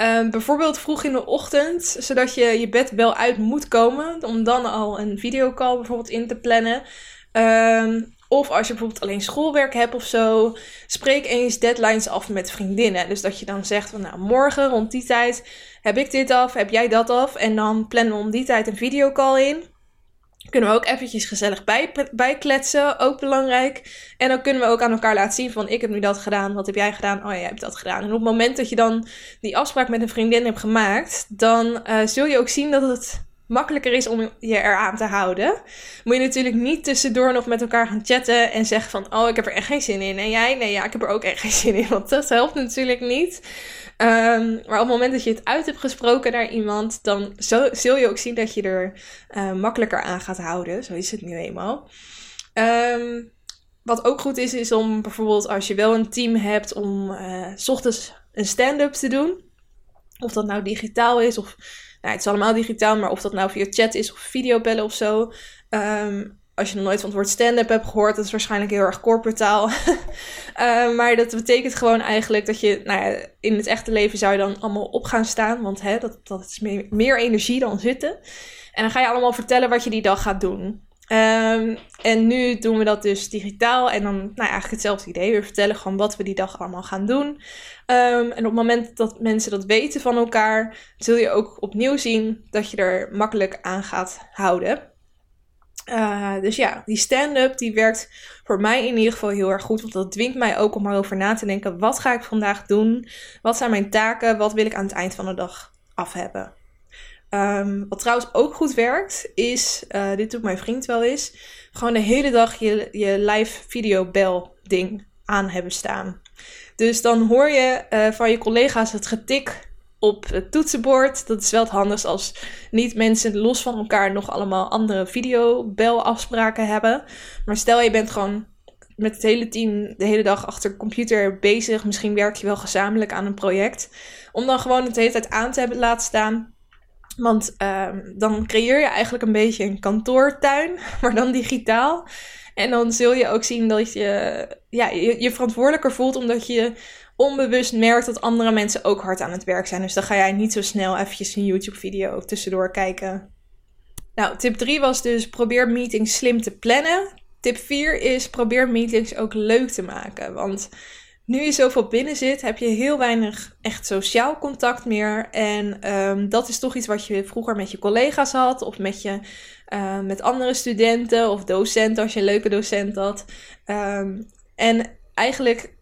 Um, bijvoorbeeld vroeg in de ochtend, zodat je je bed wel uit moet komen. Om dan al een videocall bijvoorbeeld in te plannen. Um, of als je bijvoorbeeld alleen schoolwerk hebt of zo, spreek eens deadlines af met vriendinnen. Dus dat je dan zegt van nou morgen rond die tijd heb ik dit af, heb jij dat af. En dan plannen we om die tijd een videocall in. Kunnen we ook eventjes gezellig bij, bijkletsen, ook belangrijk. En dan kunnen we ook aan elkaar laten zien van ik heb nu dat gedaan, wat heb jij gedaan? Oh ja, jij hebt dat gedaan. En op het moment dat je dan die afspraak met een vriendin hebt gemaakt, dan uh, zul je ook zien dat het makkelijker is om je eraan te houden. Moet je natuurlijk niet tussendoor nog met elkaar gaan chatten en zeggen van oh ik heb er echt geen zin in. En jij? Nee ja, ik heb er ook echt geen zin in, want dat helpt natuurlijk niet. Um, maar op het moment dat je het uit hebt gesproken naar iemand, dan zul je ook zien dat je er uh, makkelijker aan gaat houden. Zo is het nu eenmaal. Um, wat ook goed is, is om bijvoorbeeld als je wel een team hebt om uh, s ochtends een stand-up te doen. Of dat nou digitaal is, of nou, het is allemaal digitaal, maar of dat nou via chat is of videobellen of zo. Um, als je nog nooit van het woord stand-up hebt gehoord, dat is waarschijnlijk heel erg corporate taal. uh, maar dat betekent gewoon eigenlijk dat je, nou ja, in het echte leven zou je dan allemaal op gaan staan, want hè, dat, dat is meer, meer energie dan zitten. En dan ga je allemaal vertellen wat je die dag gaat doen. Um, en nu doen we dat dus digitaal en dan nou, eigenlijk hetzelfde idee. We vertellen gewoon wat we die dag allemaal gaan doen. Um, en op het moment dat mensen dat weten van elkaar, zul je ook opnieuw zien dat je er makkelijk aan gaat houden. Uh, dus ja, die stand-up die werkt voor mij in ieder geval heel erg goed. Want dat dwingt mij ook om erover na te denken. Wat ga ik vandaag doen? Wat zijn mijn taken? Wat wil ik aan het eind van de dag af hebben? Um, wat trouwens ook goed werkt, is, uh, dit doet mijn vriend wel eens, gewoon de hele dag je, je live video bel ding aan hebben staan. Dus dan hoor je uh, van je collega's het getik op het toetsenbord. Dat is wel het handigst als niet mensen los van elkaar nog allemaal andere videobelafspraken hebben. Maar stel je bent gewoon met het hele team de hele dag achter computer bezig. Misschien werk je wel gezamenlijk aan een project. Om dan gewoon het de hele tijd aan te hebben laten staan. Want um, dan creëer je eigenlijk een beetje een kantoortuin, maar dan digitaal. En dan zul je ook zien dat je ja, je, je verantwoordelijker voelt omdat je onbewust merkt dat andere mensen ook hard aan het werk zijn. Dus dan ga jij niet zo snel eventjes een YouTube-video tussendoor kijken. Nou, tip 3 was dus probeer meetings slim te plannen. Tip 4 is probeer meetings ook leuk te maken. Want nu je zoveel binnen zit, heb je heel weinig echt sociaal contact meer. En um, dat is toch iets wat je vroeger met je collega's had, of met, je, uh, met andere studenten of docenten, als je een leuke docent had. Um, en eigenlijk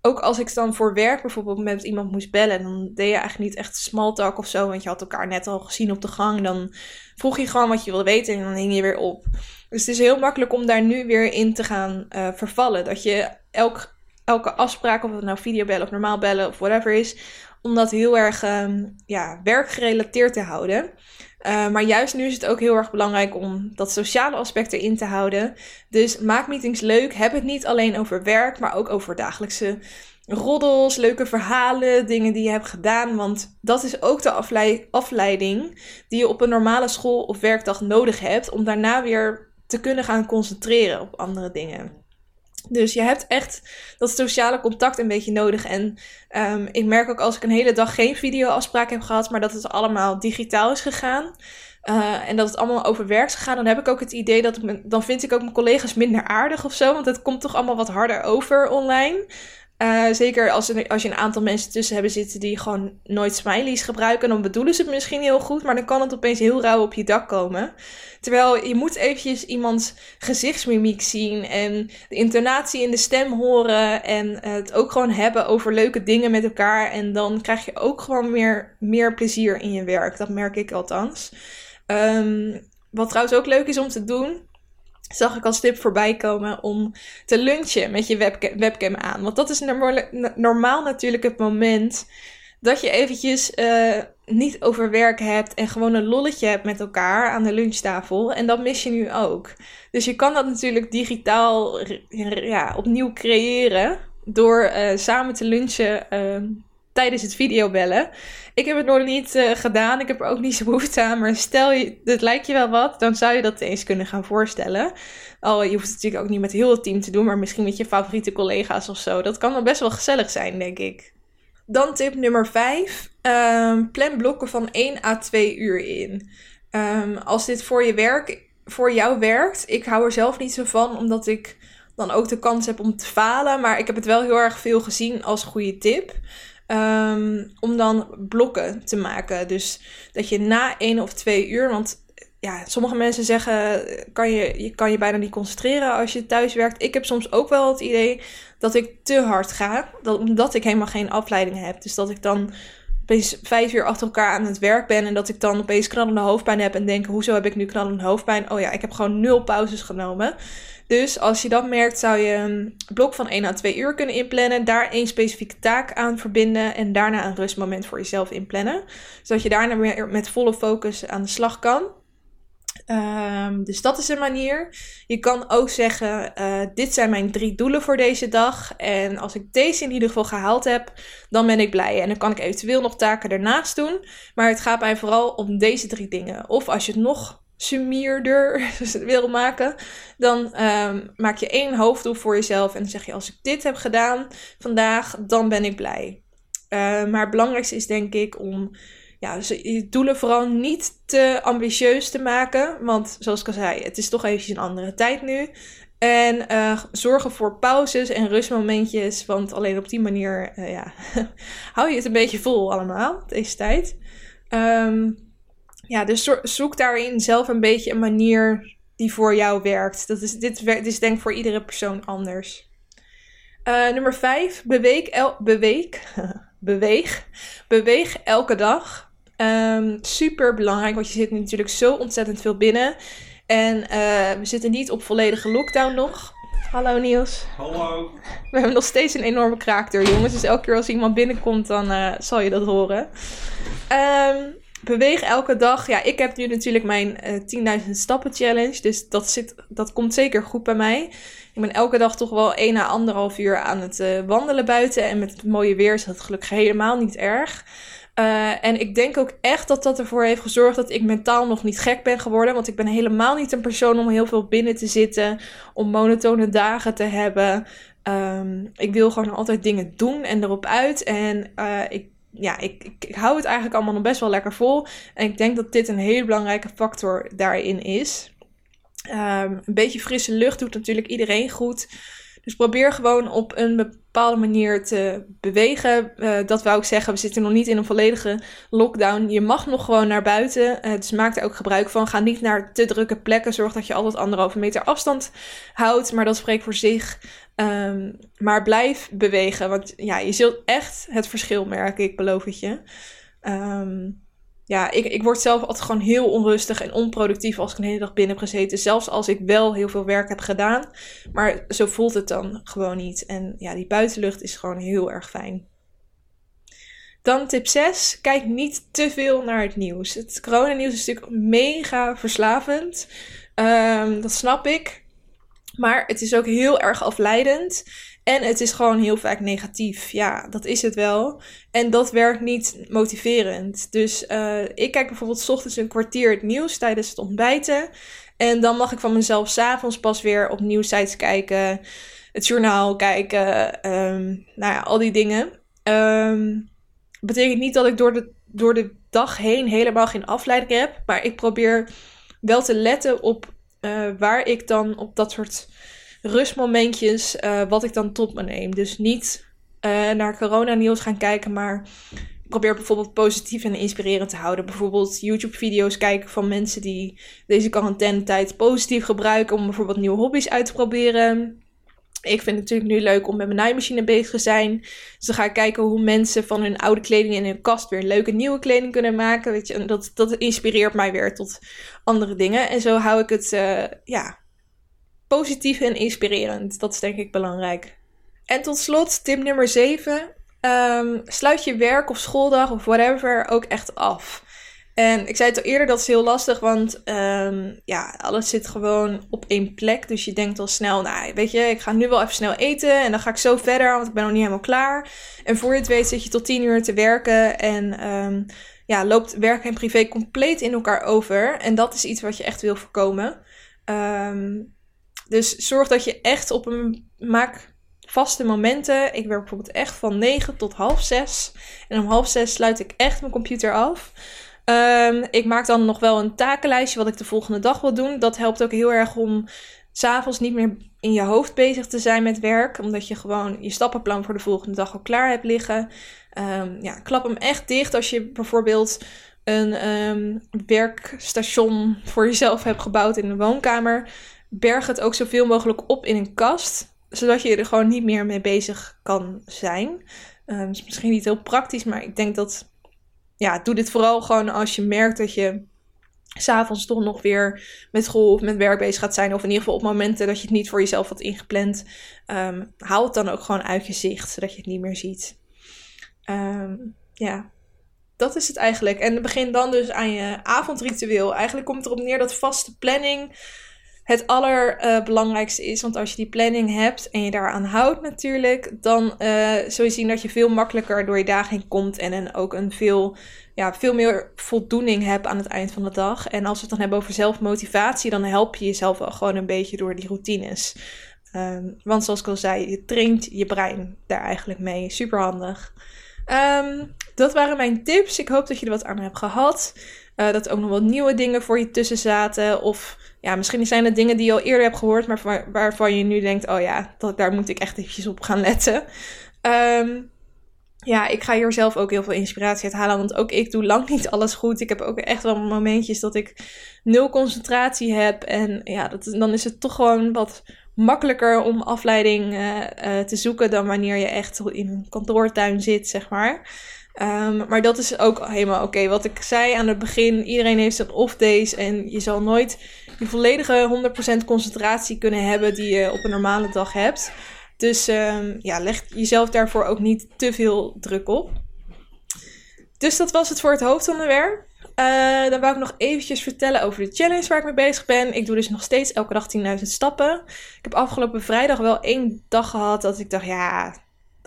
ook als ik dan voor werk bijvoorbeeld met iemand moest bellen, dan deed je eigenlijk niet echt small talk of zo, want je had elkaar net al gezien op de gang. Dan vroeg je gewoon wat je wilde weten en dan hing je weer op. Dus het is heel makkelijk om daar nu weer in te gaan uh, vervallen. Dat je elk, elke afspraak, of het nou videobellen of normaal bellen of whatever is, om dat heel erg um, ja, werkgerelateerd te houden. Uh, maar juist nu is het ook heel erg belangrijk om dat sociale aspect erin te houden. Dus maak meetings leuk. Heb het niet alleen over werk, maar ook over dagelijkse roddels, leuke verhalen, dingen die je hebt gedaan. Want dat is ook de afleiding die je op een normale school of werkdag nodig hebt om daarna weer te kunnen gaan concentreren op andere dingen. Dus je hebt echt dat sociale contact een beetje nodig. En um, ik merk ook als ik een hele dag geen videoafspraak heb gehad, maar dat het allemaal digitaal is gegaan. Uh, en dat het allemaal over werk is gegaan, dan heb ik ook het idee dat ik dan vind ik ook mijn collega's minder aardig of zo. Want het komt toch allemaal wat harder over online. Uh, zeker als, als je een aantal mensen tussen hebben zitten die gewoon nooit smileys gebruiken, dan bedoelen ze het misschien heel goed, maar dan kan het opeens heel rauw op je dak komen. Terwijl je moet eventjes iemands gezichtsmimiek zien en de intonatie in de stem horen en het ook gewoon hebben over leuke dingen met elkaar. En dan krijg je ook gewoon meer, meer plezier in je werk. Dat merk ik althans. Um, wat trouwens ook leuk is om te doen, zag ik als tip voorbij komen om te lunchen met je webcam, aan. Want dat is normaal, natuurlijk het moment dat je eventjes uh, niet over werk hebt en gewoon een lolletje hebt met elkaar aan de lunchtafel. En dat mis je nu ook. Dus je kan dat natuurlijk digitaal ja, opnieuw creëren door uh, samen te lunchen uh, tijdens het videobellen. Ik heb het nog niet uh, gedaan. Ik heb er ook niet zo behoefte aan. Maar stel je, dit lijkt je wel wat, dan zou je dat eens kunnen gaan voorstellen. Al, je hoeft het natuurlijk ook niet met heel het team te doen, maar misschien met je favoriete collega's of zo. Dat kan dan best wel gezellig zijn, denk ik. Dan tip nummer 5. Um, ehm, plan blokken van 1 à 2 uur in. Um, als dit voor je werk, voor jou werkt, ik hou er zelf niet zo van, omdat ik dan ook de kans heb om te falen. Maar ik heb het wel heel erg veel gezien als goede tip. Um, om dan blokken te maken. Dus dat je na één of twee uur, want ja, sommige mensen zeggen, kan je, je kan je bijna niet concentreren als je thuis werkt. Ik heb soms ook wel het idee dat ik te hard ga, dat, omdat ik helemaal geen afleiding heb. Dus dat ik dan opeens vijf uur achter elkaar aan het werk ben en dat ik dan opeens knallende hoofdpijn heb en denk, hoezo heb ik nu knallende hoofdpijn? Oh ja, ik heb gewoon nul pauzes genomen. Dus als je dat merkt, zou je een blok van 1 à 2 uur kunnen inplannen. Daar één specifieke taak aan verbinden. En daarna een rustmoment voor jezelf inplannen. Zodat je daarna weer met volle focus aan de slag kan. Um, dus dat is een manier. Je kan ook zeggen: uh, Dit zijn mijn drie doelen voor deze dag. En als ik deze in ieder geval gehaald heb, dan ben ik blij. En dan kan ik eventueel nog taken ernaast doen. Maar het gaat mij vooral om deze drie dingen. Of als je het nog sumierder wil maken, dan um, maak je één hoofddoel voor jezelf en dan zeg je: Als ik dit heb gedaan vandaag, dan ben ik blij. Uh, maar het belangrijkste is denk ik om ja, je doelen vooral niet te ambitieus te maken. Want zoals ik al zei, het is toch eventjes een andere tijd nu. En uh, zorgen voor pauzes en rustmomentjes. Want alleen op die manier uh, ja, hou je het een beetje vol allemaal, deze tijd. Um, ja, dus zoek daarin zelf een beetje een manier die voor jou werkt. Dat is, dit, dit is denk ik voor iedere persoon anders. Uh, nummer 5. Beweeg, el beweeg, beweeg. Beweeg elke dag. Um, super belangrijk, want je zit natuurlijk zo ontzettend veel binnen. En uh, we zitten niet op volledige lockdown nog. Hallo Niels. Hallo. We hebben nog steeds een enorme kraakdeur, jongens. Dus elke keer als iemand binnenkomt, dan uh, zal je dat horen. Um, beweeg elke dag. Ja, ik heb nu natuurlijk mijn uh, eh, 10.000 stappen challenge. Dus dat, zit, dat komt zeker goed bij mij. Ik ben elke dag toch wel 1 à 1,5 uur aan het uh, wandelen buiten. En met het mooie weer is dat gelukkig helemaal niet erg. Uh, en ik denk ook echt dat dat ervoor heeft gezorgd dat ik mentaal nog niet gek ben geworden. Want ik ben helemaal niet een persoon om heel veel binnen te zitten. Om monotone dagen te hebben. Um, ik wil gewoon altijd dingen doen en erop uit. En ik ja, ik, ik, hou het eigenlijk allemaal nog best wel lekker vol. En ik denk dat dit een hele belangrijke factor daarin is. Um, een beetje frisse lucht doet natuurlijk iedereen goed. Dus probeer gewoon op een bepaalde manier te bewegen. Uh, dat wou ik zeggen, we zitten nog niet in een volledige lockdown. Je mag nog gewoon naar buiten. Uh, dus maak er ook gebruik van. Ga niet naar te drukke plekken. Zorg dat je altijd anderhalve meter afstand houdt. Maar dat spreekt voor zich. Um, maar blijf bewegen. Want ja, je zult echt het verschil merken. Ik beloof het je. Um, ja, ik, ik word zelf altijd gewoon heel onrustig en onproductief als ik een hele dag binnen heb gezeten. Zelfs als ik wel heel veel werk heb gedaan. Maar zo voelt het dan gewoon niet. En ja, die buitenlucht is gewoon heel erg fijn. Dan tip 6. Kijk niet te veel naar het nieuws. Het coronanieuws is natuurlijk mega verslavend. Um, dat snap ik. Maar het is ook heel erg afleidend. En het is gewoon heel vaak negatief. Ja, dat is het wel. En dat werkt niet motiverend. Dus uh, ik kijk bijvoorbeeld s ochtends een kwartier het nieuws tijdens het ontbijten. En dan mag ik van mezelf s'avonds pas weer op nieuwsites kijken. Het journaal kijken. Um, nou ja, al die dingen. Um, betekent niet dat ik door de, door de dag heen helemaal geen afleiding heb. Maar ik probeer wel te letten op uh, waar ik dan op dat soort rustmomentjes, uh, wat ik dan tot me neem. Dus niet uh, naar coronanieuws gaan kijken, maar probeer bijvoorbeeld positief en inspirerend te houden. Bijvoorbeeld YouTube-video's kijken van mensen die deze quarantainetijd positief gebruiken om bijvoorbeeld nieuwe hobby's uit te proberen. Ik vind het natuurlijk nu leuk om met mijn naaimachine bezig te zijn. Dus dan ga ik kijken hoe mensen van hun oude kleding in hun kast weer leuke nieuwe kleding kunnen maken. Weet je, dat, dat inspireert mij weer tot andere dingen. En zo hou ik het uh, ja, positief en inspirerend. Dat is denk ik belangrijk. En tot slot, tip nummer 7. Um, sluit je werk of schooldag of whatever ook echt af. En ik zei het al eerder, dat is heel lastig, want um, ja, alles zit gewoon op één plek. Dus je denkt al snel, nou weet je, ik ga nu wel even snel eten en dan ga ik zo verder, want ik ben nog niet helemaal klaar. En voor je het weet zit je tot tien uur te werken en um, ja, loopt werk en privé compleet in elkaar over. En dat is iets wat je echt wil voorkomen. Um, dus zorg dat je echt op een, maak vaste momenten. Ik werk bijvoorbeeld echt van 9 tot half 6. En om half 6 sluit ik echt mijn computer af. Um, ik maak dan nog wel een takenlijstje wat ik de volgende dag wil doen. Dat helpt ook heel erg om s'avonds niet meer in je hoofd bezig te zijn met werk. Omdat je gewoon je stappenplan voor de volgende dag al klaar hebt liggen. Um, ja, klap hem echt dicht als je bijvoorbeeld een um, werkstation voor jezelf hebt gebouwd in de woonkamer. Berg het ook zoveel mogelijk op in een kast. Zodat je er gewoon niet meer mee bezig kan zijn. Um, is misschien niet heel praktisch, maar ik denk dat ja, doe dit vooral gewoon als je merkt dat je s'avonds toch nog weer met school of met werk bezig gaat zijn. Of in ieder geval op momenten dat je het niet voor jezelf had ingepland. Um, haal het dan ook gewoon uit je zicht, zodat je het niet meer ziet. Um, ja, dat is het eigenlijk. En begin dan dus aan je avondritueel. Eigenlijk komt erop neer dat vaste planning het allerbelangrijkste uh, is. Want als je die planning hebt en je daaraan houdt natuurlijk, dan uh, zul je zien dat je veel makkelijker door je dagen heen komt en dan ook een veel, ja, veel meer voldoening hebt aan het eind van de dag. En als we het dan hebben over zelfmotivatie, dan help je jezelf wel gewoon een beetje door die routines. Um, want zoals ik al zei, je traint je brein daar eigenlijk mee. Super handig. Um, dat waren mijn tips. Ik hoop dat je er wat aan hebt gehad. Uh, dat er ook nog wat nieuwe dingen voor je tussen zaten. Of ja, misschien zijn het dingen die je al eerder hebt gehoord, maar waar, waarvan je nu denkt: oh ja, dat, daar moet ik echt eventjes op gaan letten. Um, ja, ik ga hier zelf ook heel veel inspiratie uit halen. Want ook ik doe lang niet alles goed. Ik heb ook echt wel momentjes dat ik nul concentratie heb. En ja, dat, dan is het toch gewoon wat makkelijker om afleiding uh, uh, te zoeken dan wanneer je echt in een kantoortuin zit, zeg maar. Um, maar dat is ook helemaal oké. Wat ik zei aan het begin, iedereen heeft zijn off days en je zal nooit die volledige 100% concentratie kunnen hebben die je op een normale dag hebt. Dus um, ja, leg jezelf daarvoor ook niet te veel druk op. Dus dat was het voor het hoofdonderwerp. Uh, dan wou ik nog eventjes vertellen over de challenge waar ik mee bezig ben. Ik doe dus nog steeds elke dag 10.000 stappen. Ik heb afgelopen vrijdag wel één dag gehad dat ik dacht, ja,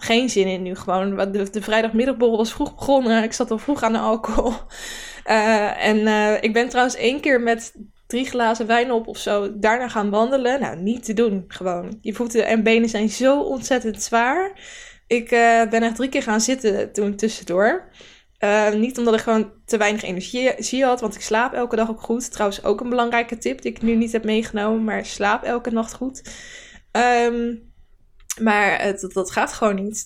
geen zin in nu gewoon. De, de vrijdagmiddagborrel was vroeg begonnen. Ik zat al vroeg aan de alcohol. Uh, en uh, ik ben trouwens één keer met drie glazen wijn op of zo daarna gaan wandelen. Nou, niet te doen gewoon. Je voeten en benen zijn zo ontzettend zwaar. Ik uh, ben echt drie keer gaan zitten toen tussendoor. Niet omdat ik gewoon te weinig energie had, want ik slaap elke dag ook goed. Trouwens, ook een belangrijke tip die ik nu niet heb meegenomen, maar slaap elke nacht goed. Um, maar het, dat gaat gewoon niet.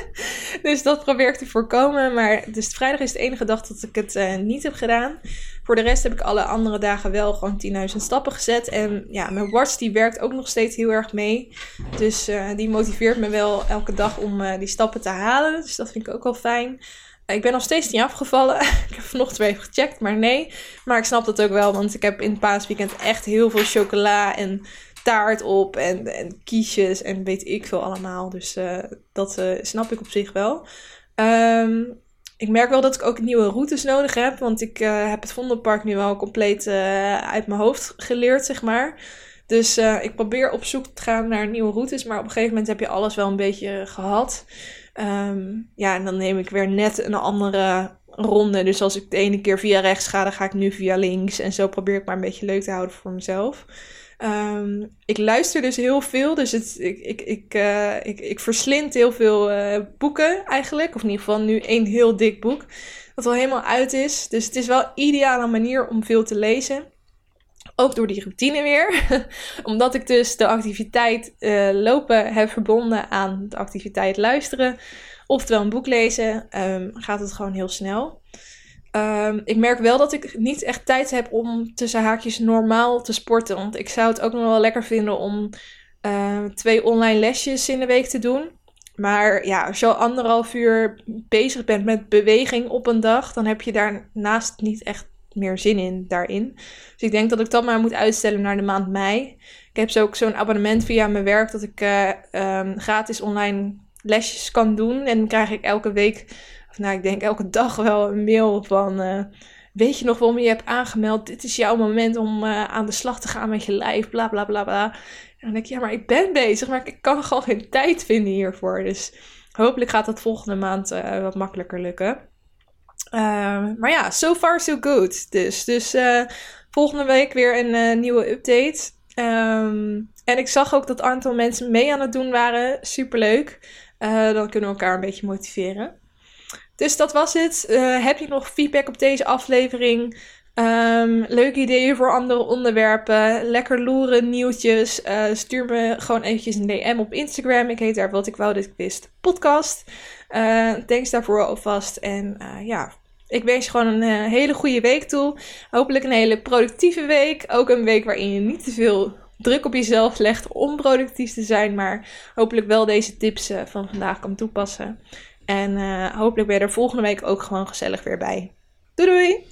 dus dat probeer ik te voorkomen. Maar dus vrijdag is de enige dag dat ik het uh, niet heb gedaan. Voor de rest heb ik alle andere dagen wel gewoon 10.000 stappen gezet. En ja, mijn watch die werkt ook nog steeds heel erg mee. Dus uh, die motiveert me wel elke dag om uh, die stappen te halen. Dus dat vind ik ook wel fijn. Ik ben nog steeds niet afgevallen. ik heb vanochtend weer even gecheckt, maar nee. Maar ik snap dat ook wel, want ik heb in het paasweekend echt heel veel chocola en taart op en, en kiesjes en weet ik veel allemaal. Dus uh, dat uh, snap ik op zich wel. Um, ik merk wel dat ik ook nieuwe routes nodig heb. Want ik uh, heb het Vondelpark nu wel compleet uit mijn hoofd geleerd, zeg maar. Dus ik probeer op zoek te gaan naar nieuwe routes. Maar op een gegeven moment heb je alles wel een beetje gehad. Um, ja, en dan neem ik weer net een andere ronde. Dus als ik de ene keer via rechts ga, dan ga ik nu via links. En zo probeer ik maar een beetje leuk te houden voor mezelf. Um, ik luister dus heel veel, dus het, ik, ik, ik, uh, ik, ik verslind heel veel uh, boeken eigenlijk. Of in ieder geval nu één heel dik boek, dat al helemaal uit is. Dus het is wel een ideale manier om veel te lezen. Ook door die routine weer. Omdat ik dus de activiteit uh, lopen heb verbonden aan de activiteit luisteren. Oftewel een boek lezen, um, gaat het gewoon heel snel. Um, ik merk wel dat ik niet echt tijd heb om tussen haakjes normaal te sporten. Want ik zou het ook nog wel lekker vinden om uh, twee online lesjes in de week te doen. Maar ja, als je al anderhalf uur bezig bent met beweging op een dag, dan heb je daarnaast niet echt meer zin in daarin. Dus ik denk dat ik dat maar moet uitstellen naar de maand mei. Ik heb zo ook zo'n abonnement via mijn werk dat ik uh, um, gratis online lesjes kan doen. En dan krijg ik elke week nou, ik denk elke dag wel een mail van. Uh, weet je nog waarom je hebt aangemeld? Dit is jouw moment om uh, aan de slag te gaan met je lijf, bla bla bla bla. En dan denk ik, ja, maar ik ben bezig, maar ik kan gewoon geen tijd vinden hiervoor. Dus hopelijk gaat dat volgende maand uh, wat makkelijker lukken. maar ja, so far so good. Dus, dus volgende week weer een nieuwe update. Um, en ik zag ook dat een aantal mensen mee aan het doen waren. Superleuk. dan kunnen we elkaar een beetje motiveren. Dus dat was het. Uh, heb je nog feedback op deze aflevering? Um, leuke ideeën voor andere onderwerpen. Lekker loeren, nieuwtjes. Uh, stuur me gewoon eventjes een DM op Instagram. Ik heet daar wat ik wou ik wist podcast. Uh, thanks daarvoor alvast. En ja, ik wens je gewoon een hele goede week toe. Hopelijk een hele productieve week. Ook een week waarin je niet te veel druk op jezelf legt om productief te zijn. Maar hopelijk wel deze tips van vandaag kan toepassen. En uh, hopelijk ben je er volgende week ook gewoon gezellig weer bij. Doei doei!